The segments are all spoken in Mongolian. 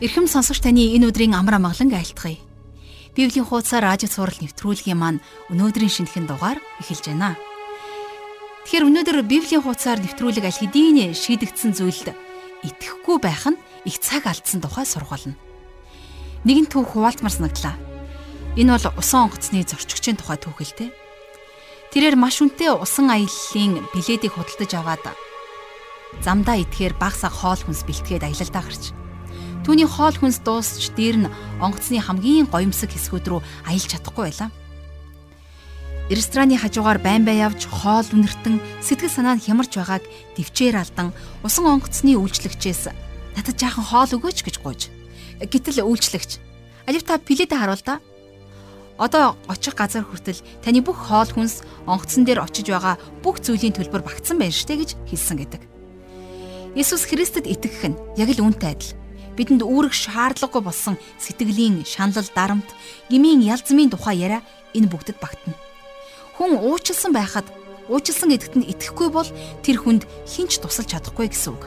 Ирхэм сонсогч таны энэ өдрийн амар амгалан айлтгая. Библийн хуудасаар радио цаураар нэвтрүүлгийн маань өнөөдрийн шинэхэн дугаар эхэлж байна. Тэгэхээр өнөөдөр Библийн хуудасаар нэвтрүүлэг аль хэдийн шийдэгдсэн зүйлд итгэхгүй байх нь их цаг алдсан тухай сургуулна. Нэгэн түүх хуваалтмар санагдлаа. Энэ бол усан онгоцны зорчигчийн тухай түүх л дээ. Тэрээр маш үнэтэй усан аяллалын билетийг худалдаж аваад замдаа идэхээр багсаг хоол хүнс бэлтгээд аялалдаа гарч Түүний хоол хүнс дуусч дээр нь онгоцны хамгийн гоёмсог хэсгүүд рүү аялж чадахгүй байлаа. Рестораны хажуугаар байн бай явж хоол үнэртэн сэтгэл санаа нь хямарч байгааг төвчээр алдан усан онгоцны үйлчлэгчээс надад жаахан хоол өгөөч гэж гуйж. Гэтэл үйлчлэгч алив та пледэ харуул та. Одоо очих газар хүртэл таны бүх хоол хүнс онгоцон дээр очиж байгаа бүх зүйлийн төлбөр багтсан байна штэ гэж хэлсэн гэдэг. Иесус Христэд итгэх нь яг л үүнтэй адил бидэнд үүрэг шаардлагагүй болсон сэтгэлийн шаналл дарамт, гмийн ялзмын тухай яриа энэ бүгдэд багтана. Хүн уучлсан байхад уучлсан гэдэгт нь итгэхгүй бол тэр хүнд хинч тусалж чадахгүй гэсэн үг.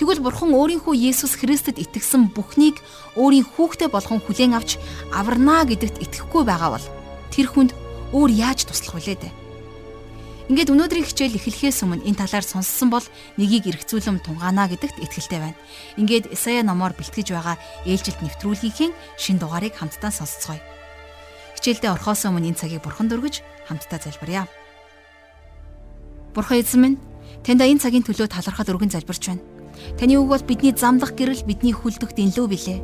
Тэгвэл бурхан өөрийнхөө Есүс Христэд итгэсэн бүхнийг өөрийн хүүхдээ болгон хүлээн авч аварнаа гэдэгт итгэхгүй байгаа бол тэр хүнд өөр яаж туслах вүлээ дээ? Ингээд өнөөдрийн хичээл эхлэхээс өмнө энэ талаар сонссон бол нэгийг эргцүүлэн тунгаана гэдэгт итгэлтэй байна. Ингээд Исая номоор бэлтгэж байгаа ээлжилт нэвтрүүлгийнхээ шин дугаарыг хамтдаа сонсцгоё. Хичээлдээ орхоос өмнө энэ цагийг бурхан дөргөж хамтдаа залбирая. Бурхан эзэн минь таньда энэ цагийн төлөө талархал өргөн залбирч байна. Таны үг бол бидний замдах гэрэл бидний хүлдэх дэнлүү билээ.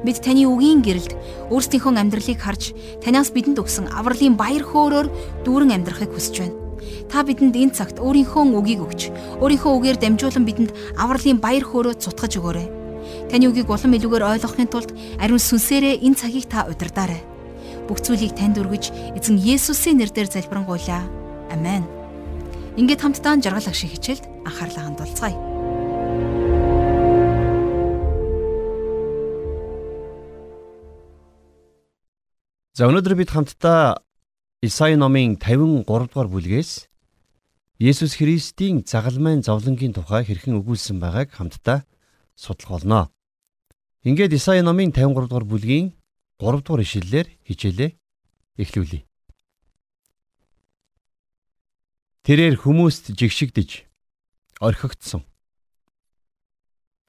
Бид таны үгийн гэрэлд өөрсдийнхөө амьдралыг харж танаас бидэнд өгсөн авралын баяр хөөрөөр дүүрэн амьдрахыг хүсэж байна. Та бидэнд энэ цагт өөрийнхөө үгийг өгч, өөрийнхөө үгээр дамжуулан бидэнд авралын баяр хөөрөө цутгаж өгөөрэй. Таны үгийг улам илүүгээр ойлгохын тулд ариун сүнсээрээ энэ цагийг та удирдаарай. Бүх зүйлийг танд өргөж, эзэн Есүсийн нэрээр залбирanгуйлаа. Амен. Ингээд хамтдаа жаргал ах шиг хичээлд анхаарлаа хандуулцгаая. За өнөөдөр бид хамтдаа Исаи номын 53 дугаар бүлгээс Есүс Христийн загалмайн зовлонгийн тухай хэрхэн өгүүлсэн байгааг хамтдаа судлах болно. Ингээд Исаи номын 53 дугаар бүлгийн 3 дугаар ишлэлээр хичээлээ эхлүүлье. Тэрээр хүмүүст жигшигдэж орхигдсон.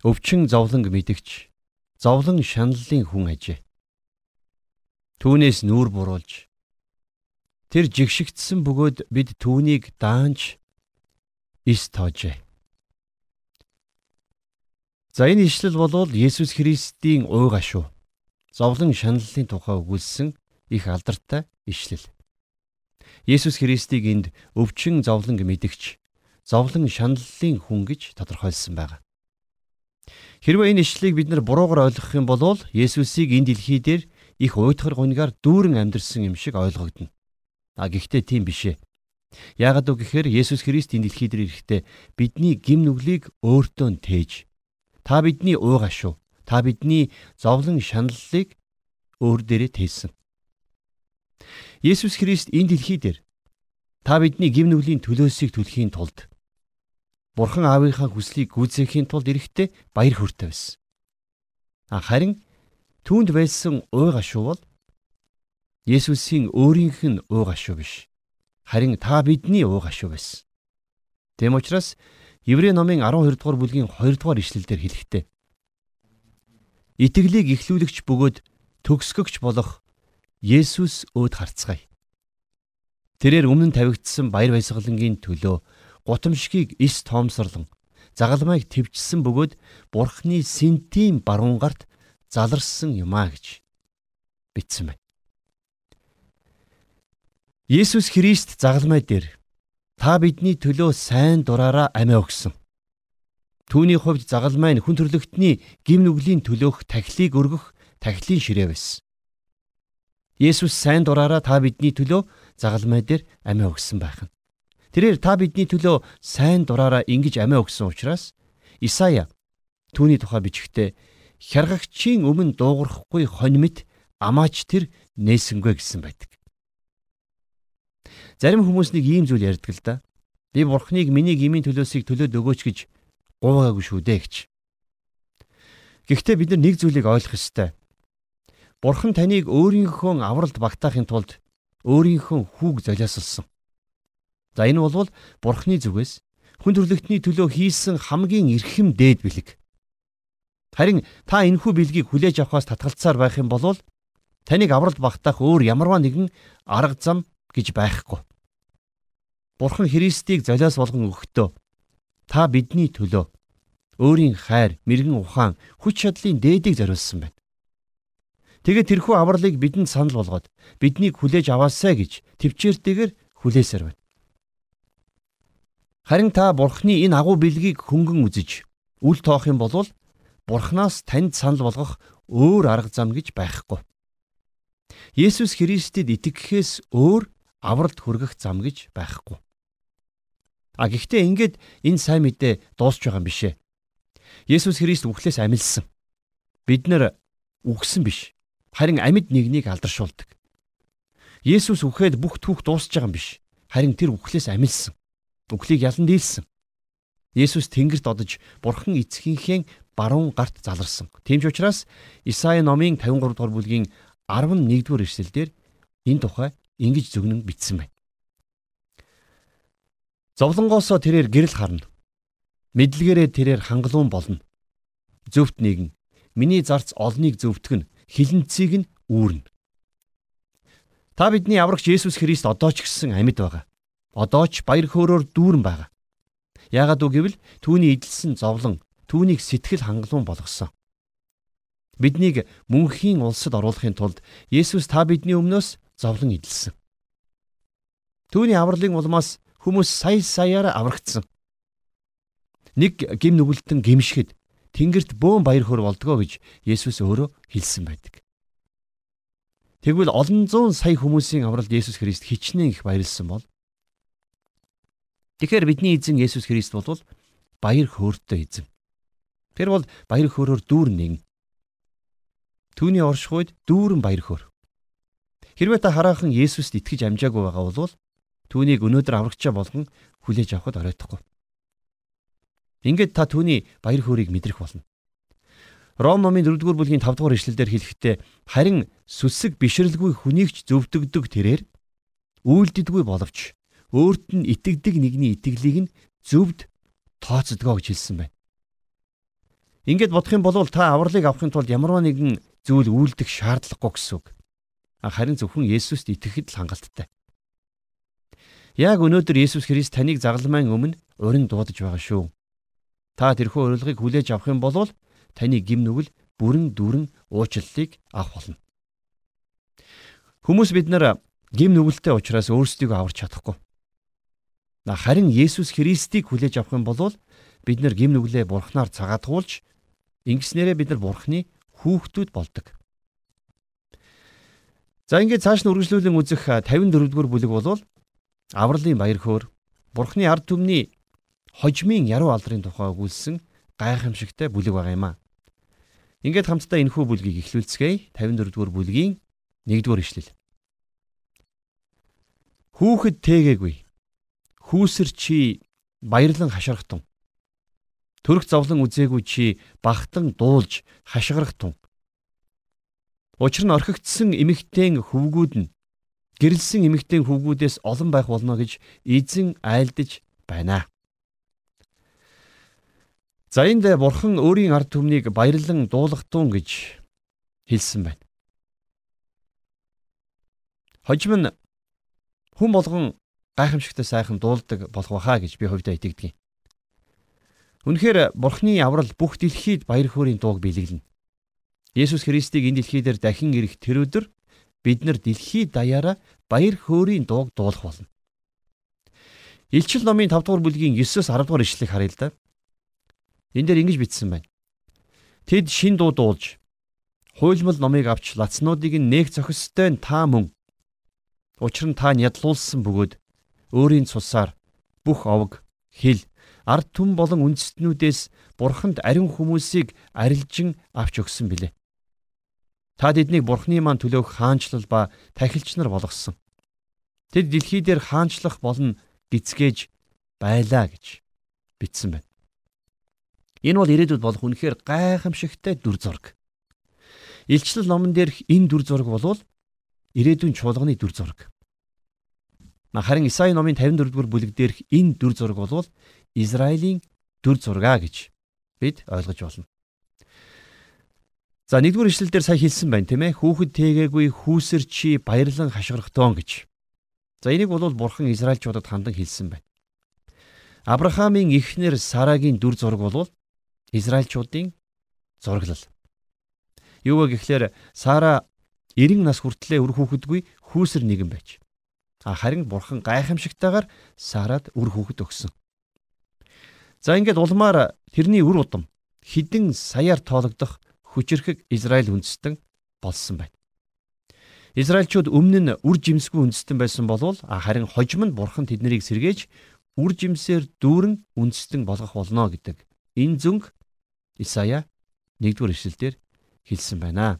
Өвчин зовлонг мэдгч зовлон шаналлын хүн ажээ. Түүнээс нүүр буруулж Тэр жигшигдсэн бөгөөд бид түүнийг даанч ис тоожээ. За энэ ишлэл болвол Есүс Христийн уй гашуу зовлон шаналлын тухай өгүүлсэн их алдартай ишлэл. Есүс Христийг энд өвчин зовлон мэдгч зовлон шаналлын хүн гэж тодорхойлсон байна. Хэрвээ энэ ишлэлийг бид нар буруугаар ойлгох юм бол Есүсийг энэ дэлхий дээр их уйтгар гунгаар дүүрэн амьдэрсэн юм шиг ойлгогдно. А гэхдээ тийм биш ээ. Яагад үг гэхээр Есүс Христ энэ дэлхий дээр ирэхдээ бидний гим нүглийг өөртөө тээж та бидний ууга шүү. Та бидний зовлон шаналлыг өөр дээрээ тээсэн. Есүс Христ энэ дэлхий дээр та бидний гим нүглийн төлөөсийг төлөхийн тулд Бурхан аавынхаа хүслийг гүйцээхийн тулд эрэхтэй баяр хөөртэй байсан. Харин түүнд байсан ууга шүү бол Есүсийн өөрийнх нь уу гашуу биш. Харин та бидний уу гашуу байсан. Тэм учраас Еврей номын 12 дугаар бүлгийн 2 дугаар ишлэлдэр хэлэхдээ Итгэлийг ихлүүлэгч бөгөөд төгсгөгч болох Есүс өөд харцгаая. Тэрээр өмнө нь тавигдсан баяр баясгалангийн төлөө гутамшгийг эс тоомсорлон загалмайг твчсэн бөгөөд Бурхны сентийн баруун гарт заларсан юмаа гэж бичсэн байна. Есүс Христ загалмай дээр та бидний төлөө сайн дураараа амиа өгсөн. Түүний хувьд загалмай нь хүн төрлөختний гим нүглийн төлөөх тахилыг өргөх тахилын ширээ байсан. Есүс сайн дураараа та бидний төлөө загалмай дээр амиа өгсөн байх нь. Тэрээр та бидний төлөө сайн дураараа ингэж амиа өгсөн учраас Исая түүний тухай бичгтээ хяргагчийн өмнө дуугарахгүй хонь мэт амаач тэр нээсэнгүй гэсэн байдаг. Зарим хүмүүс нэг ийм зүйл ярьдаг л да. Би бурхныг миний гмийн төлөөсийг төлөөд өгөөч гэж гуйгаагүй шүү дээ гэж. Гэхдээ бид нар нэг зүйлийг ойлгох ёстой. Бурхан таныг өөрийнхөө авралт багтаахын тулд өөрийнхөө хүүг золиослсон. За энэ бол Бурханы зүгээс хүн төрлөختний төлөө хийсэн хамгийн эрхэм дээд бэлэг. Харин та энэхүү бэлгийг хүлээж авахаас татгалцаар байх юм бол таныг авралт багтаах өөр ямарваа нэгэн арга зам гэж байхгүй. Бурхан Христийг золиос болгон өгөхдөө та бидний төлөө өөрийн хайр, мэрэгэн ухаан, хүч чадлын дээдийг зориулсан байна. Тэгээд тэрхүү авралыг бидэнд санал болгоод биднийг хүлээж аваасай гэж төвчээртэйгээр хүлээсээр байна. Харин та Бурхны энэ агуу бэлгийг хөнгөн үзэж үл тоох юм бол Бурханаас танд санал болгох өөр арга зам гэж байхгүй. Есүс Христэд итгэхээс өөр авралт хүргэх зам гэж байхгүй. А гэхдээ ингээд энэ сайн мэдээ дуусч байгаа юм бишээ. Есүс Христ үхлээс амилсан. Бид нар үгсэн биш. Харин амьд нэгнийг алдаршуулдаг. Есүс үхээд бүх түүх дуусч байгаа юм биш. Харин тэр үхлээс амилсан. Үхлийг ялан дийлсэн. Есүс тэнгэрт одож Бурхан эцгийнхээ баруун гарт заларсан. Тийм ч учраас Исаи номын 53 дугаар бүлгийн 11 дугаар эшлэлдэр энэ тухай ингэж зөвнөн бичсэн байна. Зовлонгоосоо тэрээр гэрэл харна. Мэдлэгээрээ тэрээр хангалуун болно. Зөвхт нэгэн миний зарц олныг зөвтгөн хилэнцгийг нь үүрнэ. Та бидний аврагч Есүс Христ одоо ч гэсэн амьд байгаа. Одоо ч баяр хөөрөөр дүүрэн байгаа. Яагаад үг гэвэл түүний эдэлсэн зовлон түүнийг сэтгэл хангалуун болгосон. Биднийг мөнхийн улсад оруулахын тулд Есүс та бидний өмнөөс зовлон эдэлсэн. Түүний авралын улмаас хүмүүс сая саяар аврагдсан. Нэг гим нүгэлтэн гимшгэд тэнгэрт бөөн баяр хөөр болдгоо гэж Есүс өөрөө хэлсэн байдаг. Тэгвэл олон зуун сая хүмүүсийн авралд Есүс Христ хичнээн их баярлсан бол Тэгэхээр бидний эзэн Есүс Христ бол баяр хөөртэй эзэн. Тэр бол баяр хөөрөөр дүүрэн нэгэн. Түүний оршихуйд дүүрэн баяр хөөр. Хэрвээ та хараахан Есүст итгэж амжаагүй байгаа бол түүнийг өнөөдөр аврагчаа болгон хүлээж авахд оройтхгүй. Ингээд та түүний баяр хөөргийг мэдрэх болно. Ром номын 4-р бүлгийн 5-р эшлэлдэр хэлэхдээ харин сүсэг бишрэлгүй хүнийг ч зөвдөгдөг тэрээр үйлддэггүй боловч өөрт нь итгэдэг нэгний итгэлийг нь зөвд тооцдгоо гэж хэлсэн байна. Ингээд бодох юм бол та авралыг авахын тулд ямарваа нэгэн зүйл үйлдэх шаардлагагүй гэсэн үг. Харин зөвхөн Есүст итгэхэд л хангалттай. Яг өнөөдөр Есүс Христ таныг загалмайн өмнө урин дуудаж байгаа шүү. Та тэрхүү урилгыг хүлээж авах юм бол таны гим нүгэл бүрэн дүүрэн уучлалыг авах болно. Хүмүүс бид нар гим нүгэлтэй учраас өөрсдийгөө аварч чадахгүй. Харин Есүс Христийг хүлээж авах юм бол бид нар гим нүглээ бурхнаар цагаатгуулж ингэснээрээ бид нар бурхны хүүхдүүд болдог. За ингээд цааш нь үргэлжлүүлэн үзэх 54 дугаар бүлэг бол авралын баяр хөөр, бурхны ард түмний хожмын яруу алдрын тухай өгүүлсэн гайхамшигтай бүлэг байгаа юм аа. Ингээд хамтдаа энэхүү бүлгийг эхлүүлцгээе. 54 дугаар бүлгийн 1 дугаар ишлэл. Хүүхэд тээгээгүй. Хүүсэр чи баярлан хашгирахтун. Төрөх зовлон үзээгүй чи багтан дуулж хашгирахтун. Учир нь орхигдсан эмэгтэйн хөвгүүд нь гэрэлсэн эмэгтэй хүүгүүдээс олон байх болно гэж эзэн айлдаж байна. За энд бурхан өөрийн ард түмнийг баярлан дуулгатун гэж хэлсэн байна. Хожим нь хүн болгон гайхамшигтай сайхан дуулдаг болох байхаа гэж би хувьдаа итгэдэг юм. Үнэхээр бурхны аврал бүх дэлхийд баяр хөөрийн дууг биелгэлнэ. Есүс Христийг энэ дэлхий дээр дахин ирэх тэр өдөр бид нар дэлхий даяараа баяр хөөрийн дууг дуулах болно. Илчил номын 5 дугаар бүлгийн 9-с 10 дугаар ишлэгийг харъя л да. Энд дээр ингэж бичсэн байна. Тэд шин дуу дуулж хуйлмал номыг авч лацнуудыг нээх зохистой та мөн. Учир нь та нядлуулсан бөгөөд өөрийн цусаар бүх овг, хил, ард түм болон үндэстнүүдээс бурханд ариун хүмүүсийг арилжин авч өгсөн билээ. Та тэднийг Бурхны маань төлөөх хаанчлал ба тахилч нар болгосон. Тэд дэлхий дээр хаанчлах болон гисгээж байлаа гэж бичсэн байна. Энэ бол ирээдүйд болох үнэхээр гайхамшигтай дүр зураг. Илчлэл номон дээрх энэ дүр зураг бол ирээдүйн чуулганы дүр зураг. Харин Исаи номын 54-р бүлэг дээрх энэ дүр зураг бол Израилийн дүр зураг гэж бид ойлгож болно. За нэгдүгээр ишлэл дээр сая хэлсэн байна тийм ээ. Хүүхэд тээгээгүй хүүсэр чи баярлан хашгирахтон гэж. За энийг бол бурхан Израильчуудад хандан хэлсэн байна. Авраамийн эхнэр Сарагийн дүр зураг бол Израильчуудын зураглал. Юу вэ гэхлээр Сара 90 нас хүртлээр үр хүүхэдгүй хүүсэр нэгэн байж. А харин бурхан гайхамшигтайгаар Сарад үр хүүхэд өгсөн. За ингээд улмаар тэрний үр удам хідэн саяар тоологдох хүчрхэг Израиль үндэстэн болсон байна. Израильчууд өмнө нь үр жимсгүй үндэстэн байсан болвол харин хожим нь бурхан тэднийг сэргээж үр жимсээр дүүрэн үндэстэн болгох болно гэдэг энэ зүнг Исая 1-р эшлэлдэр хэлсэн байна.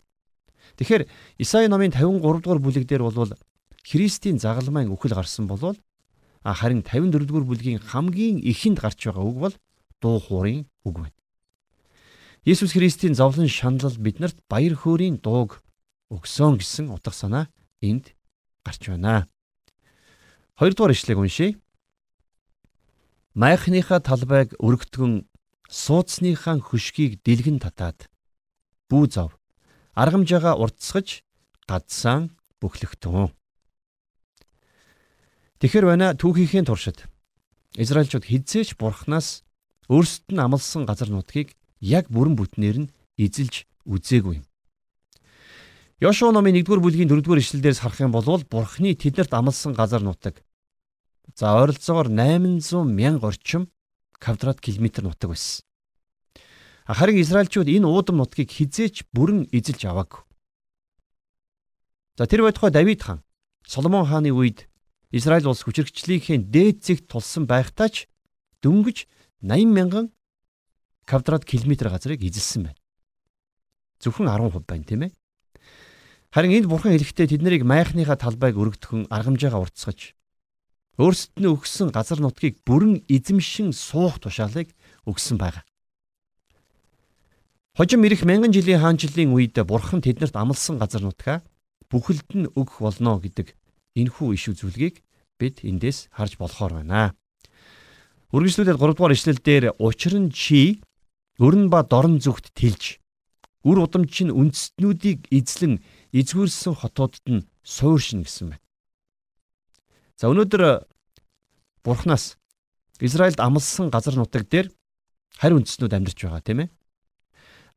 Тэгэхээр Исая номын 53 дугаар бүлэг дээр бол Христийн загалмайн үхэл гарсан болвол харин 54 дугаар бүлгийн хамгийн ихэнд гарч байгаа үг бол дуу хуурын үг байна. Есүс Христийн зовлон шаналл биднэрт баяр хөөрийн дууг өгсөн гэсэн утга санаа энд гарч байна. Хоёрдугаар ишлэгийг уншийе. Майхныхаа талбайг өргөтгөн суудсныхаа хөшгийг дэлгэн татаад бүү зов аргамжаага уртсгаж гадсаан бөхлөгтөн. Тэгэхэр байна түүхийнхээ туршид Израильчууд хизээч бурхнаас өөрсдөд нь амласан газар нутгийг яг бүрэн бүтнээр нь эзэлж үзээгүй юм. Йошуа номын 1-р бүлгийн 4-р ишлэлдээс харах юм бол бурхны тэднэрт амласан газар нутаг за ойролцоогоор 800 мянга орчим квадрат километр нутаг байсан. Харин Израильчууд энэ уудам нутгийг хизээч бүрэн эзэлж аваагүй. За тэр байтугай Давид хаан Соломон хааны үед Израиль улс хүчирхчлийнхээ дээд зэгт тулсан байхтаа ч дөнгөж 80 мянган квадрат километр газрыг эзэлсэн байна. Зөвхөн 10% байна тийм ээ. Харин энд бурхан хэлэхдээ тэд нарыг майхныхаа талбайг өргөдөхөн аргамжаагаа уртсгаж өөрсдөд нь өгсөн газар нутгийг бүрэн эзэмшин суух тушаалыг өгсөн байна. Хожим ирэх мянган жилийн хаанчлалын үед бурхан тэднэрт амласан газар нутгаа бүхэлд нь өгөх болно гэдэг энэхүү иш үзүүлгийг бид эндээс харж болохоор байна. Үргэлжлүүлээд 3 дугаар ишлэл дээр учир нь чи өрн ба дорн зүгт тэлж үр удамч нь үндэстнүүдийг эзлэн эзгүүрсэн хотуудад нь сууршин гэсэн байна. За өнөөдөр Бурханаас Израильд амласан газар нутаг дээр харь үндэстнүүд амьдарч байгаа тийм ээ.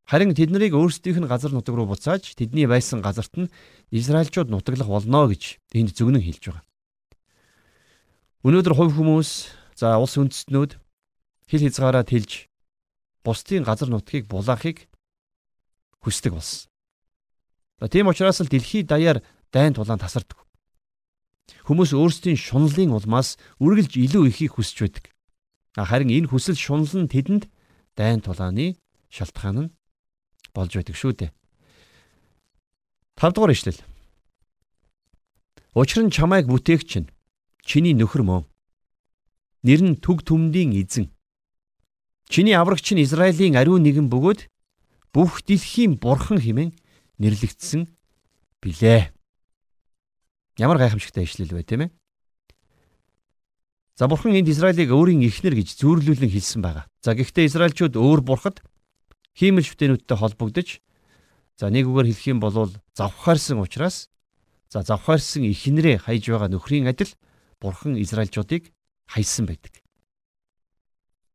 Харин тэднийг өөрсдийнх нь газар нутаг руу буцааж тэдний байсан газарт нь Израильчууд нутаглах болно гэж энд зөвгнөн хэлж байгаа. Өнөөдөр хувь хүмүүс за улс үндэстнүүд хил хязгаараа тэлж бусдын газар нутгийг булаахыг хүсдэг болсон. Тийм учраас л дэлхий даяар дайн тулаан тасардаг. Хүмүүс өөрсдийн шунлын улмаас үргэлж илүү ихийг хүсэж байдаг. Харин энэ хүсэл шунал нь тэдэнд дайн тулааны шалтгаан нь болж байдаг шүү дээ. 5 дугаар ишлэл. Учир нь чамайг бүтээгч нь чиний нөхөр мөн. Нэр нь төг төмдийн эзэн. Чиний аврагч нь Израилийн ариун нэгэн бөгөөд бүх дэлхийн бурхан хэмээн нэрлэгдсэн билээ. Ямар гайхамшигтай ишлэл бай тийм ээ. За бурхан энд Израилийг өөрийн эхнэр гэж зүйрлүүлэн хэлсэн байгаа. За гэхдээ Израильчууд өөр бурхад хиймэл шүтэнүүдтэй холбогдож за нэг үгээр хэлэх юм бол завхаарсан учраас за завхаарсан эхнэрээ хайж байгаа нөхрийн адил бурхан Израильчуудыг хайсан байдаг.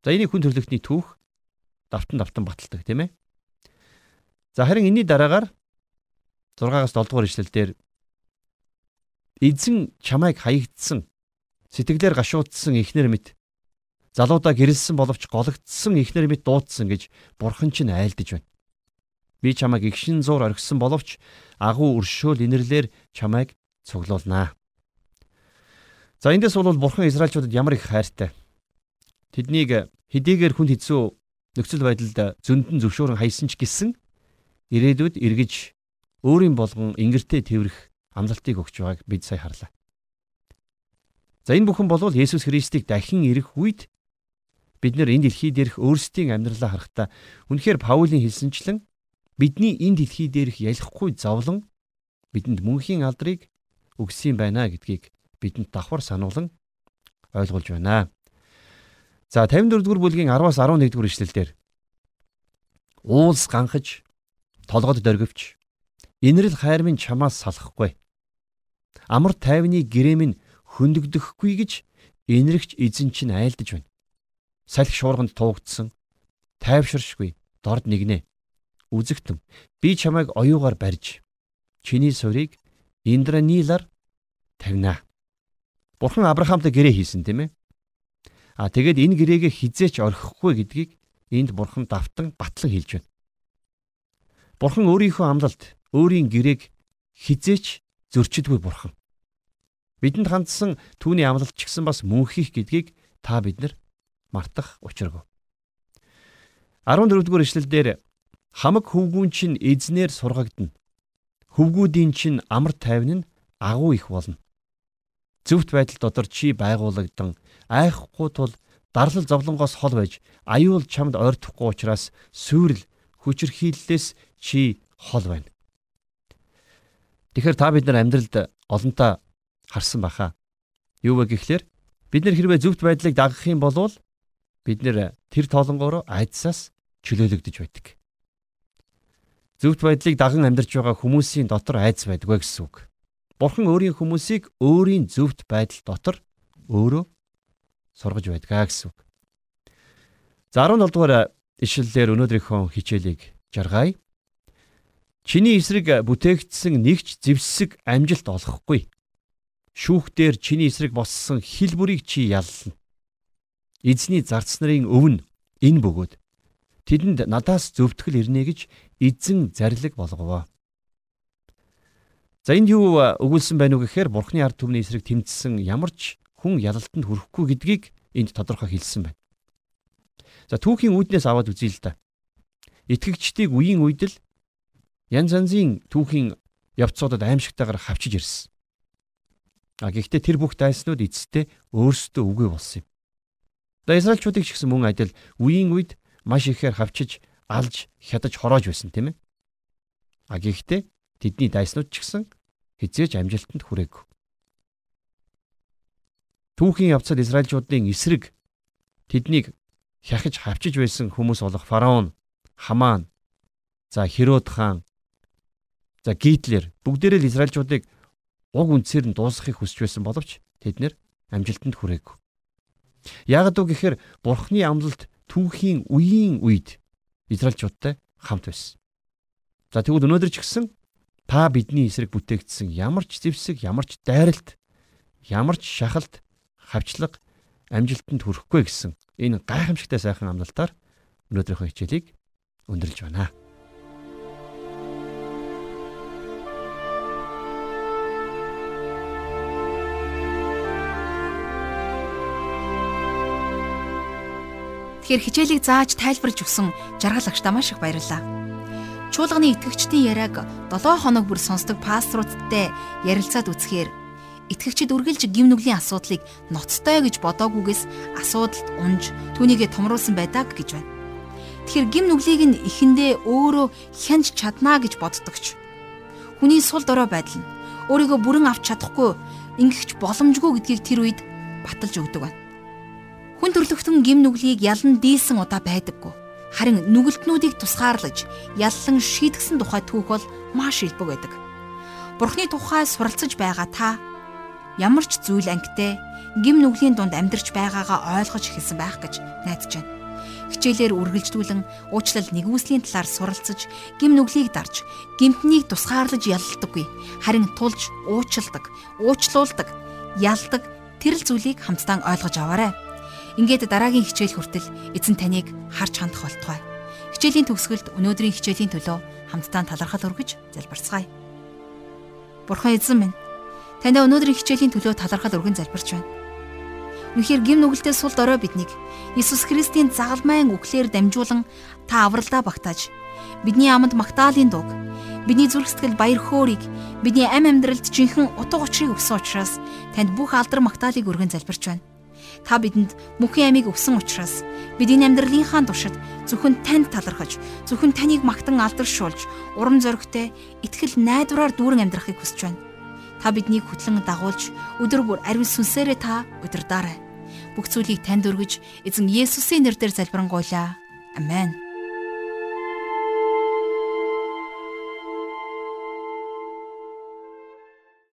За энийг хүн төрлөختний түүх давтан давтан баталдаг тийм ээ. За харин энэний дараагаар 6-аас 7 дугаар ишлэлдэр эзэн чамайг хаягдсан сэтгэлээр гашуудсан ихнэр мэт залуудаа гэрэлсэн боловч гологдсон ихнэр мэт дуудсан гэж бурхан чинь айлдж байна. Би чамайг игшин зуур оргисон боловч агуу өршөөл инэрлэр чамайг цуглуулнаа. За эндээс бол бурхан Израильчуудад ямар их хайртай. Тэднийг хэдийгээр хүнд хэцүү нөхцөл байдалд зөндөн зөвшөөрөн хайсан ч гэсэн ирээдүйд эргэж өөрийн болгон ингэртэй тэрвэх амлалтыг өгч байгааг бид сая харлаа. За энэ бүхэн бол Есүс Христийг дахин ирэх үед бид нэр энэ дэлхий дээрх өөрсдийн амьдралаа харахтаа үнэхээр Паулийн хэлсэнчлэн бидний энэ дэлхий дээрх ялахгүй зовлон бидэнд мөнхийн алдрыг өгсөн байна гэдгийг бидэнд давхар сануулan ойлгуулж байна. За 54 дугаар бүлгийн 10-аас 11 дугаар ишлэлдэр. Уулс ганхаж толгод дөргөвч. Инрэл хайр минь чамаас салахгүй. Амар тайвны гэрэм минь хөндөгдөхгүй гэж инрэгч эзэн чинь айлдаж байна. Салхи шуурганд туугдсан. Тайвширшгүй дорд нэгнэ. Үзэгтэн би чамайг оюугаар барьж чиний сурыг индранилар тавина. Бурхан абрахамтай гэрээ хийсэн тийм ээ а тэгээд энэ гэрээгээ хизээч орхихгүй гэдгийг энд бурхан давтан батлан хэлж байна бурхан өөрийнхөө амлалт өөрийн гэрээг хизээч зөрчидгүй бурхан бидэнд хандсан түүний амлалт ч гэсэн бас мөнхийх гэдгийг та бид нар мартах учиргүй 14 дугаар ишлэлдэр хамаг хөвгүүн чинь эзнэр сургагдана. Хөвгүүдийн чинь амар тайван нь агуу их болно. Зөвхт байдал дотор чи байгуулагдсан айхгүй тул дарлал зовлонгоос хол байж аюул чамд ойртохгүй учраас сүйрэл хүчрхийллээс чи хол байна. Тэгэхээр та бид нар амьдралд олонтаа харсан баха. Юу вэ гэхлээр бид нар хэрвээ зөвхт байдлыг дагах юм бол бид нэр тэр тоолонгоор айдсаас чөлөөлөгдөж байдаг зөвхт байдлыг даган амьдарч байгаа хүмүүсийн дотор айц байдгүй гэсэн үг. Бурхан өөрийн хүмүүсийг өөрийн зөвхт байдал дотор өөрөө сургаж байдгаа гэсэн үг. За 17 дугаар ишлэлээр өнөөдрийнхөө хичээлийг жаргая. Чиний эсрэг бүтээгдсэн нэгч зэвсэг амжилт олохгүй. Шүүхтэр чиний эсрэг боссон хил бүрийг чи яллна. Эзний зарц нарын өвн энэ бөгөөд тэдэнд надаас зөвтгөл ирнэ гэж эзэн зарлиг болгов. За энд юу өгүүлсэн байна уу гэхээр Бурхны ард түмний эсрэг тэмцсэн ямар ч хүн ялалтанд хүрэхгүй гэдгийг энд тодорхой хэлсэн байна. За түүхийн үүднээс аваад үзье л да. Итгэгчдийг үеийн үед л янз янзын түүхийн явцуудад аимшигтайгаар хавчиж ирсэн. А гэхдээ тэр бүх дайснууд эцэстээ өөрсдөө үгүй болсон юм. За Израильчуудыг ч гэсэн мөн адил үеийн үед маш ихээр хавчиж алж хядаж хороож байсан тийм ээ. А гэхдээ тэдний дайснууд ч гэсэн хизээж амжилтанд хүрээгүй. Түүхийн явцад Израильчуудын эсрэг тэднийг хяхиж хавчиж байсан хүмүүс болох фараон, Хамаан, за Херод хаан, за Гитлер бүгдээрээ л Израильчуудыг уг үндсээр нь дуусгахыг хүсч байсан боловч тэд нэр амжилтанд хүрээгүй. Яг үг гэхээр Бурхны амлалт түүхийн үеийн үед Израильчуудтай хамт байсан. За тэгвэл өнөөдөр ч гэсэн та бидний эсрэг бүтээгдсэн ямар ч зэвсэг, ямар ч дайралт, ямар ч шахалт, хавчлага амжилтанд хүрэхгүй гэсэн энэ гайхамшигтай сайхан амлалтаар өнөөдрийнхөө хичээлийг өндөрлж байна. Тэгэхээр хичээлийг зааж тайлбарж өгсөн жаргал агштаа маш их баярлалаа. Чуулганы итгэгчдийн яриаг 7 хоног бүр сонсдог пасторудтай ярилцаад үзэхээр итгэгчид үргэлж гим нүглийн асуудлыг ноцтой гэж бодоагүйгээс асуудалд унж түүнийгээ томруулсан байдаг гэж байна. Тэгэхээр гим нүглийг нь эхэндээ өөрөө хянж чаднаа гэж боддогч. Хүний сул дорой байдал нь өөрийгөө бүрэн авч чадахгүй ингэхч боломжгүй гэдгийг тэр үед баталж өгдөг байна. Хүн төрлөختөн гим нүглийг ялан дийлсэн удаа байдаггүй. Харин нүгэлтнүүдийг тусгаарлаж яллан шийтгсэн тухай түүх бол маш илбэг байдаг. Бурхны тухай суралцж байгаа та ямар ч зүйл ангитай гим нүглийн дунд амьдарч байгаагаа ойлгож эхэлсэн байх гэж найдаж байна. Хичээлээр үргэлжлүүлэн уучлал нэгүслийн талаар суралцж, гим нүглийг дарж, гимтнийг тусгаарлаж ялладаггүй. Харин тулж уучладаг, уучлуулдаг, ялдаг тэрл зүйлийг хамтдаа ойлгож аваарай. Ингээд дараагийн хичээл хүртэл эзэн таныг харж хандах болтугай. Хичээлийн төгсгөлд өнөөдрийн хичээлийн төлөө хамтдаа талархал өргөж залбирцгаая. Бурхан эзэн минь таньда өнөөдрийн хичээлийн төлөө талархал өргөн залбирч байна. Үнэхээр гим нүгэлтэд сул дорой биднийг Иесус Христийн загалмайн үхлээр дамжуулан та авралдаа багтааж бидний аманд магтаалын дууг бидний зүрх сэтгэл баяр хөөргийг бидний ам амьдралд жинхэнэ утга учирыг өгсөн учраас танд бүх алдар магтаалыг өргөн залбирч байна. Та бидэнд мөнхийн амийг өгсөн учраас Бид энэ амьдралынхаа туршид зөвхөн танд талархаж, зөвхөн таныг магтан алдаршуулж, урам зоригтой, итгэл найдвараар дүүрэн амьдрахыг хүсэж байна. Та биднийг хөтлөн дагуулж, өдөр бүр ариун сүнсээрээ та удирдаарай. Бүх зүйлийг танд өргөж, эзэн Есүсийн нэрээр залбирanгуйлаа. Амен.